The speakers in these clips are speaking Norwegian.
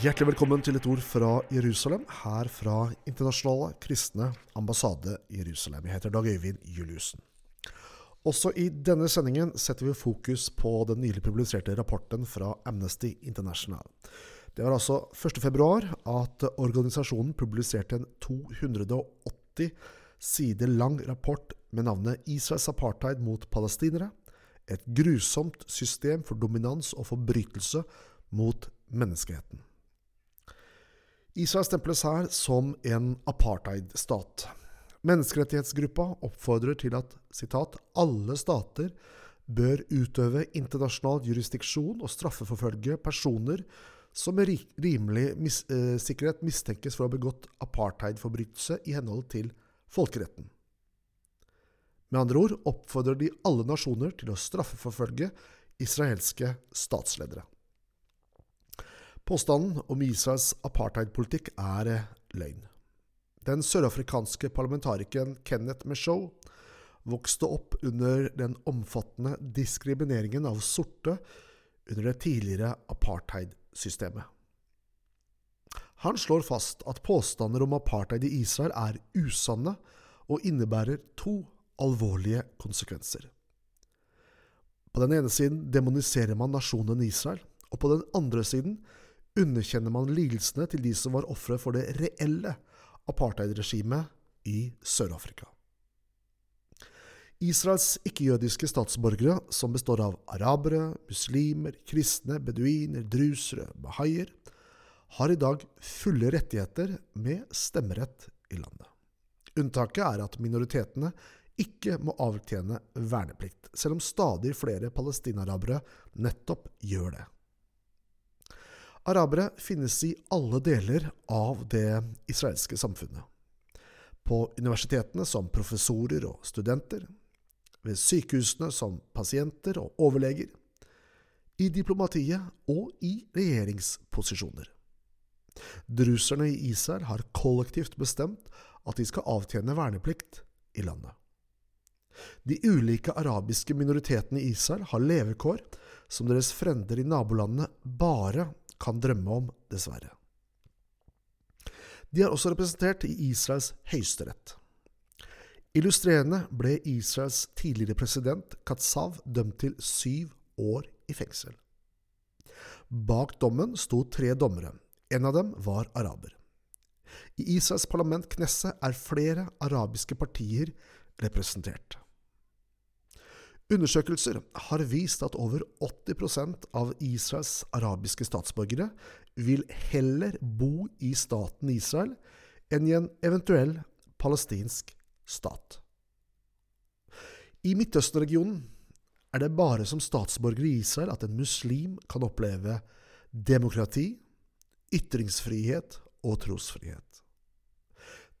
Hjertelig velkommen til et ord fra Jerusalem, her fra Internasjonale kristne ambassade Jerusalem. Jeg heter Dag Øyvind Juliussen. Også i denne sendingen setter vi fokus på den nylig publiserte rapporten fra Amnesty International. Det var altså 1.2 at organisasjonen publiserte en 280 sider lang rapport med navnet 'Israels apartheid mot palestinere'. Et grusomt system for dominans og forbrytelse mot menneskeheten. Israel stemples her som en apartheidstat. Menneskerettighetsgruppa oppfordrer til at citat, alle stater bør utøve internasjonal jurisdiksjon og straffeforfølge personer som med rimelig mis eh, sikkerhet mistenkes for å ha begått apartheidforbrytelse i henhold til folkeretten. Med andre ord oppfordrer de alle nasjoner til å straffeforfølge israelske statsledere. Påstanden om Israels apartheidpolitikk er eh, løgn. Den sørafrikanske parlamentarikeren Kenneth Meshaw vokste opp under den omfattende diskrimineringen av sorte under det tidligere apartheidsystemet. Han slår fast at påstander om apartheid i Israel er usanne og innebærer to alvorlige konsekvenser. På den ene siden demoniserer man nasjonen Israel, og på den andre siden underkjenner man lidelsene til de som var ofre for det reelle apartheidregimet i Sør-Afrika. Israels ikke-jødiske statsborgere, som består av arabere, muslimer, kristne, beduiner, drusere, bahaier, har i dag fulle rettigheter med stemmerett i landet. Unntaket er at minoritetene ikke må avtjene verneplikt, selv om stadig flere palestinarabere nettopp gjør det. Arabere finnes i alle deler av det israelske samfunnet. På universitetene som professorer og studenter, ved sykehusene som pasienter og overleger, i diplomatiet og i regjeringsposisjoner. Druserne i Israel har kollektivt bestemt at de skal avtjene verneplikt i landet. De ulike arabiske minoritetene i Israel har levekår som deres frender i nabolandene bare kan drømme om, dessverre. De er også representert i Israels høyesterett. Illustrerende ble Israels tidligere president Katsav dømt til syv år i fengsel. Bak dommen sto tre dommere. En av dem var araber. I Israels parlament Knesset er flere arabiske partier representert. Undersøkelser har vist at over 80% av Israels arabiske statsborgere vil heller bo i staten Israel enn i en eventuell palestinsk stat. I Midtøsten-regionen er det bare som statsborger i Israel at en muslim kan oppleve demokrati, ytringsfrihet og trosfrihet.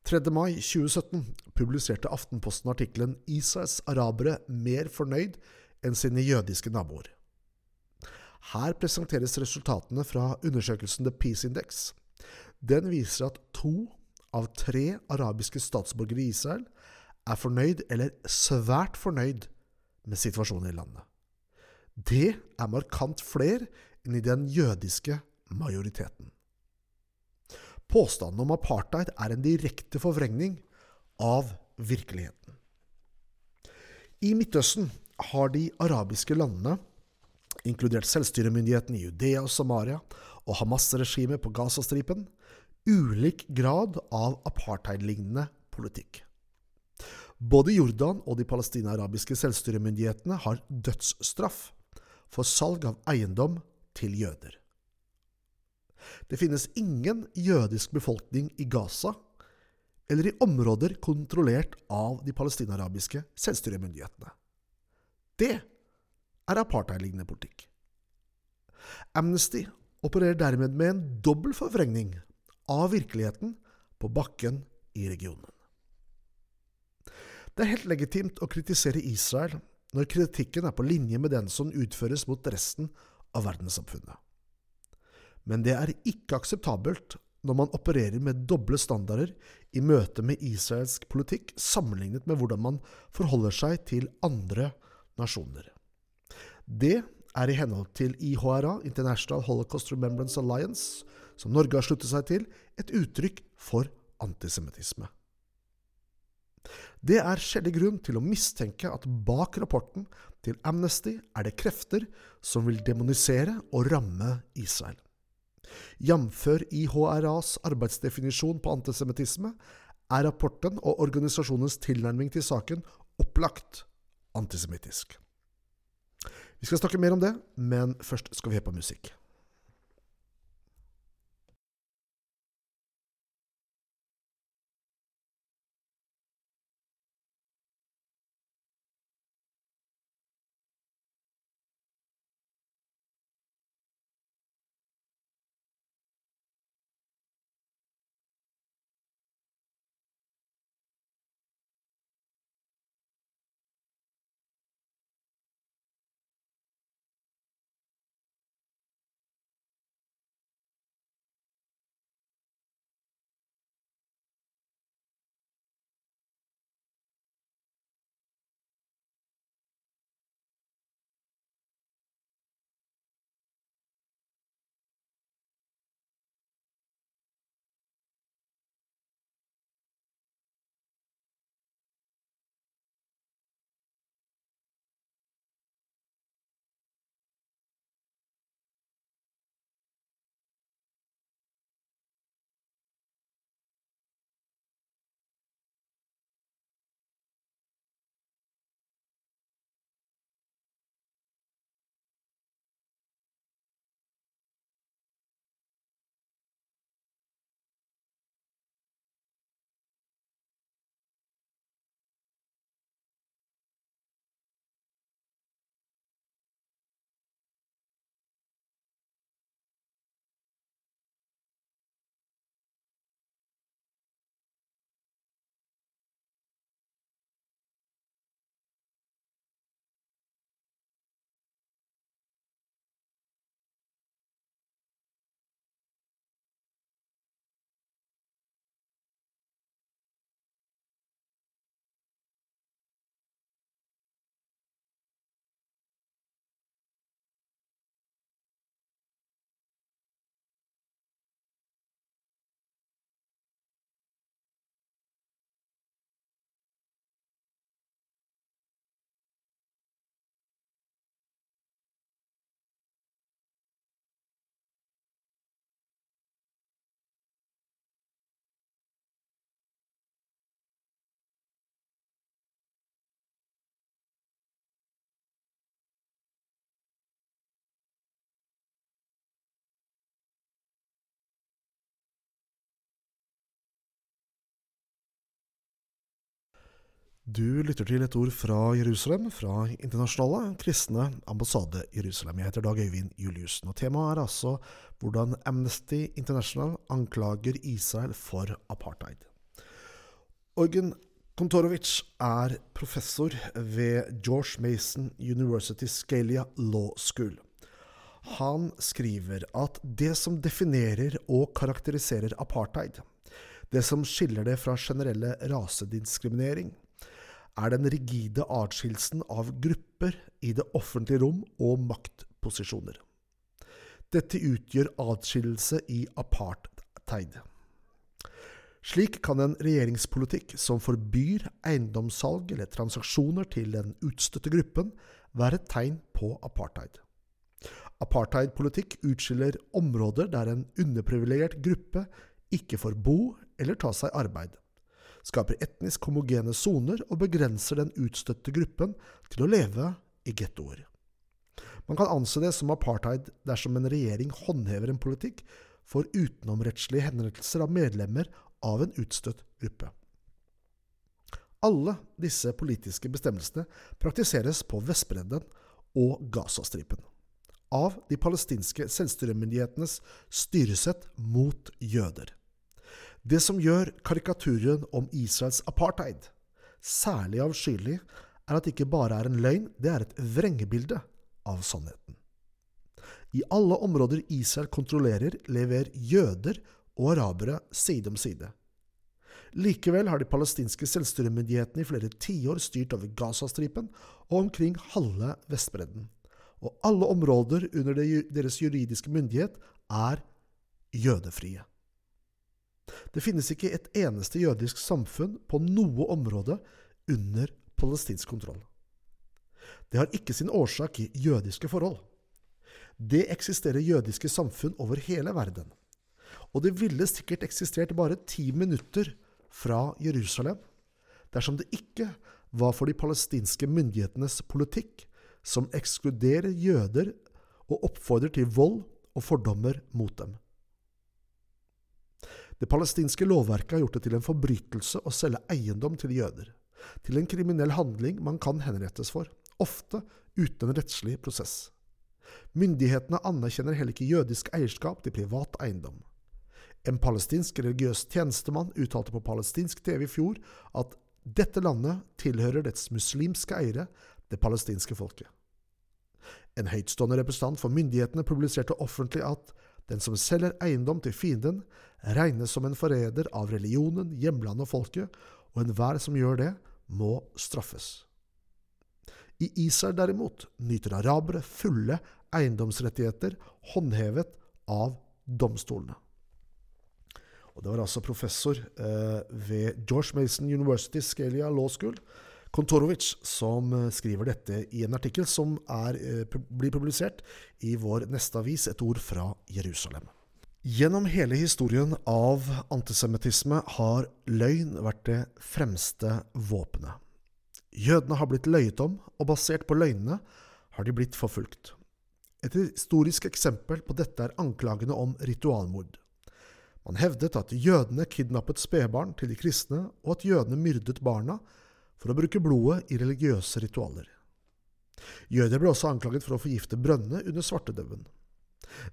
3. mai 2017 publiserte Aftenposten artikkelen 'Israels arabere mer fornøyd enn sine jødiske naboer'. Her presenteres resultatene fra undersøkelsen The Peace Index. Den viser at to av tre arabiske statsborgere i Israel er fornøyd eller svært fornøyd med situasjonen i landet. Det er markant flere enn i den jødiske majoriteten. Påstanden om apartheid er en direkte forvrengning av virkeligheten. I Midtøsten har de arabiske landene, inkludert selvstyremyndigheten i Judea og Samaria og Hamas-regimet på Gazastripen, ulik grad av apartheid-lignende politikk. Både Jordan og de palestina-arabiske selvstyremyndighetene har dødsstraff for salg av eiendom til jøder. Det finnes ingen jødisk befolkning i Gaza eller i områder kontrollert av de palestinarabiske selvstyremyndighetene. Det er apartheidlignende politikk. Amnesty opererer dermed med en dobbel forvrengning av virkeligheten på bakken i regionen. Det er helt legitimt å kritisere Israel når kritikken er på linje med den som utføres mot resten av verdenssamfunnet. Men det er ikke akseptabelt når man opererer med doble standarder i møte med israelsk politikk sammenlignet med hvordan man forholder seg til andre nasjoner. Det er i henhold til IHRA, International Holocaust Remembrance Alliance, som Norge har sluttet seg til, et uttrykk for antisemittisme. Det er skjellig grunn til å mistenke at bak rapporten til Amnesty er det krefter som vil demonisere og ramme Israel. Jf. IHRAs arbeidsdefinisjon på antisemittisme er rapporten og organisasjonens tilnærming til saken opplagt antisemittisk. Vi skal snakke mer om det, men først skal vi høre på musikk. Du lytter til et ord fra Jerusalem, fra Internasjonale kristne ambassade Jerusalem. Jeg heter Dag Øyvind Juliussen, og temaet er altså hvordan Amnesty International anklager Israel for apartheid. Orgen Kontorovic er professor ved George Mason University Scalia Law School. Han skriver at det som definerer og karakteriserer apartheid, det som skiller det fra generelle rasediskriminering, er den rigide atskillelsen av grupper i det offentlige rom og maktposisjoner. Dette utgjør atskillelse i apartheid. Slik kan en regjeringspolitikk som forbyr eiendomssalg eller transaksjoner til den utstøtte gruppen, være et tegn på apartheid. Apartheidpolitikk utskiller områder der en underprivilegert gruppe ikke får bo eller ta seg arbeid skaper etnisk homogene soner og begrenser den utstøtte gruppen til å leve i gettoer. Man kan anse det som apartheid dersom en regjering håndhever en politikk for utenomrettslige henrettelser av medlemmer av en utstøtt gruppe. Alle disse politiske bestemmelsene praktiseres på Vestbredden og Gazastripen av de palestinske selvstyremyndighetenes styresett mot jøder. Det som gjør karikaturen om Israels apartheid særlig avskyelig, er at det ikke bare er en løgn, det er et vrengebilde av sannheten. I alle områder Israel kontrollerer, lever jøder og arabere side om side. Likevel har de palestinske selvstyremyndighetene i flere tiår styrt over Gazastripen og omkring halve Vestbredden, og alle områder under deres juridiske myndighet er jødefrie. Det finnes ikke et eneste jødisk samfunn på noe område under palestinsk kontroll. Det har ikke sin årsak i jødiske forhold. Det eksisterer jødiske samfunn over hele verden. Og det ville sikkert eksistert bare ti minutter fra Jerusalem dersom det ikke var for de palestinske myndighetenes politikk som ekskluderer jøder og oppfordrer til vold og fordommer mot dem. Det palestinske lovverket har gjort det til en forbrytelse å selge eiendom til jøder, til en kriminell handling man kan henrettes for, ofte uten en rettslig prosess. Myndighetene anerkjenner heller ikke jødisk eierskap til privat eiendom. En palestinsk religiøs tjenestemann uttalte på palestinsk TV i fjor at dette landet tilhører dets muslimske eiere, det palestinske folket. En høytstående representant for myndighetene publiserte offentlig at den som selger eiendom til fienden, regnes som en forræder av religionen, hjemlandet og folket, og enhver som gjør det, må straffes. I Israel derimot nyter arabere fulle eiendomsrettigheter håndhevet av domstolene. Og Det var altså professor eh, ved George Mason University Scalia Law School, Kontorovic, som eh, skriver dette i en artikkel som er, eh, blir publisert i vår neste avis, Et ord fra Jerusalem. Gjennom hele historien av antisemittisme har løgn vært det fremste våpenet. Jødene har blitt løyet om, og basert på løgnene har de blitt forfulgt. Et historisk eksempel på dette er anklagene om ritualmord. Man hevdet at jødene kidnappet spedbarn til de kristne, og at jødene myrdet barna for å bruke blodet i religiøse ritualer. Jøder ble også anklaget for å forgifte brønnene under svartedauden.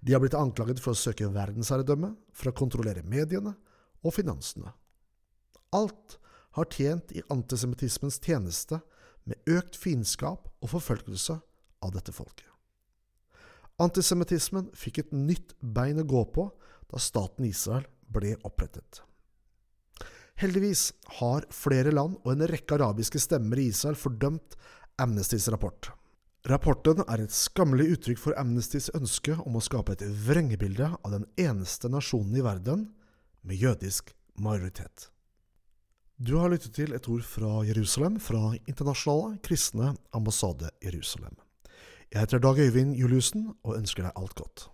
De har blitt anklaget for å søke verdensherredømme, for å kontrollere mediene og finansene. Alt har tjent i antisemittismens tjeneste med økt fiendskap og forfølgelse av dette folket. Antisemittismen fikk et nytt bein å gå på da staten Israel ble opprettet. Heldigvis har flere land og en rekke arabiske stemmer i Israel fordømt Amnestys rapport. Rapporten er et skammelig uttrykk for Amnestys ønske om å skape et vrengebilde av den eneste nasjonen i verden med jødisk majoritet. Du har lyttet til et ord fra Jerusalem fra Internasjonale kristne ambassade Jerusalem. Jeg heter Dag Øyvind Juliussen og ønsker deg alt godt.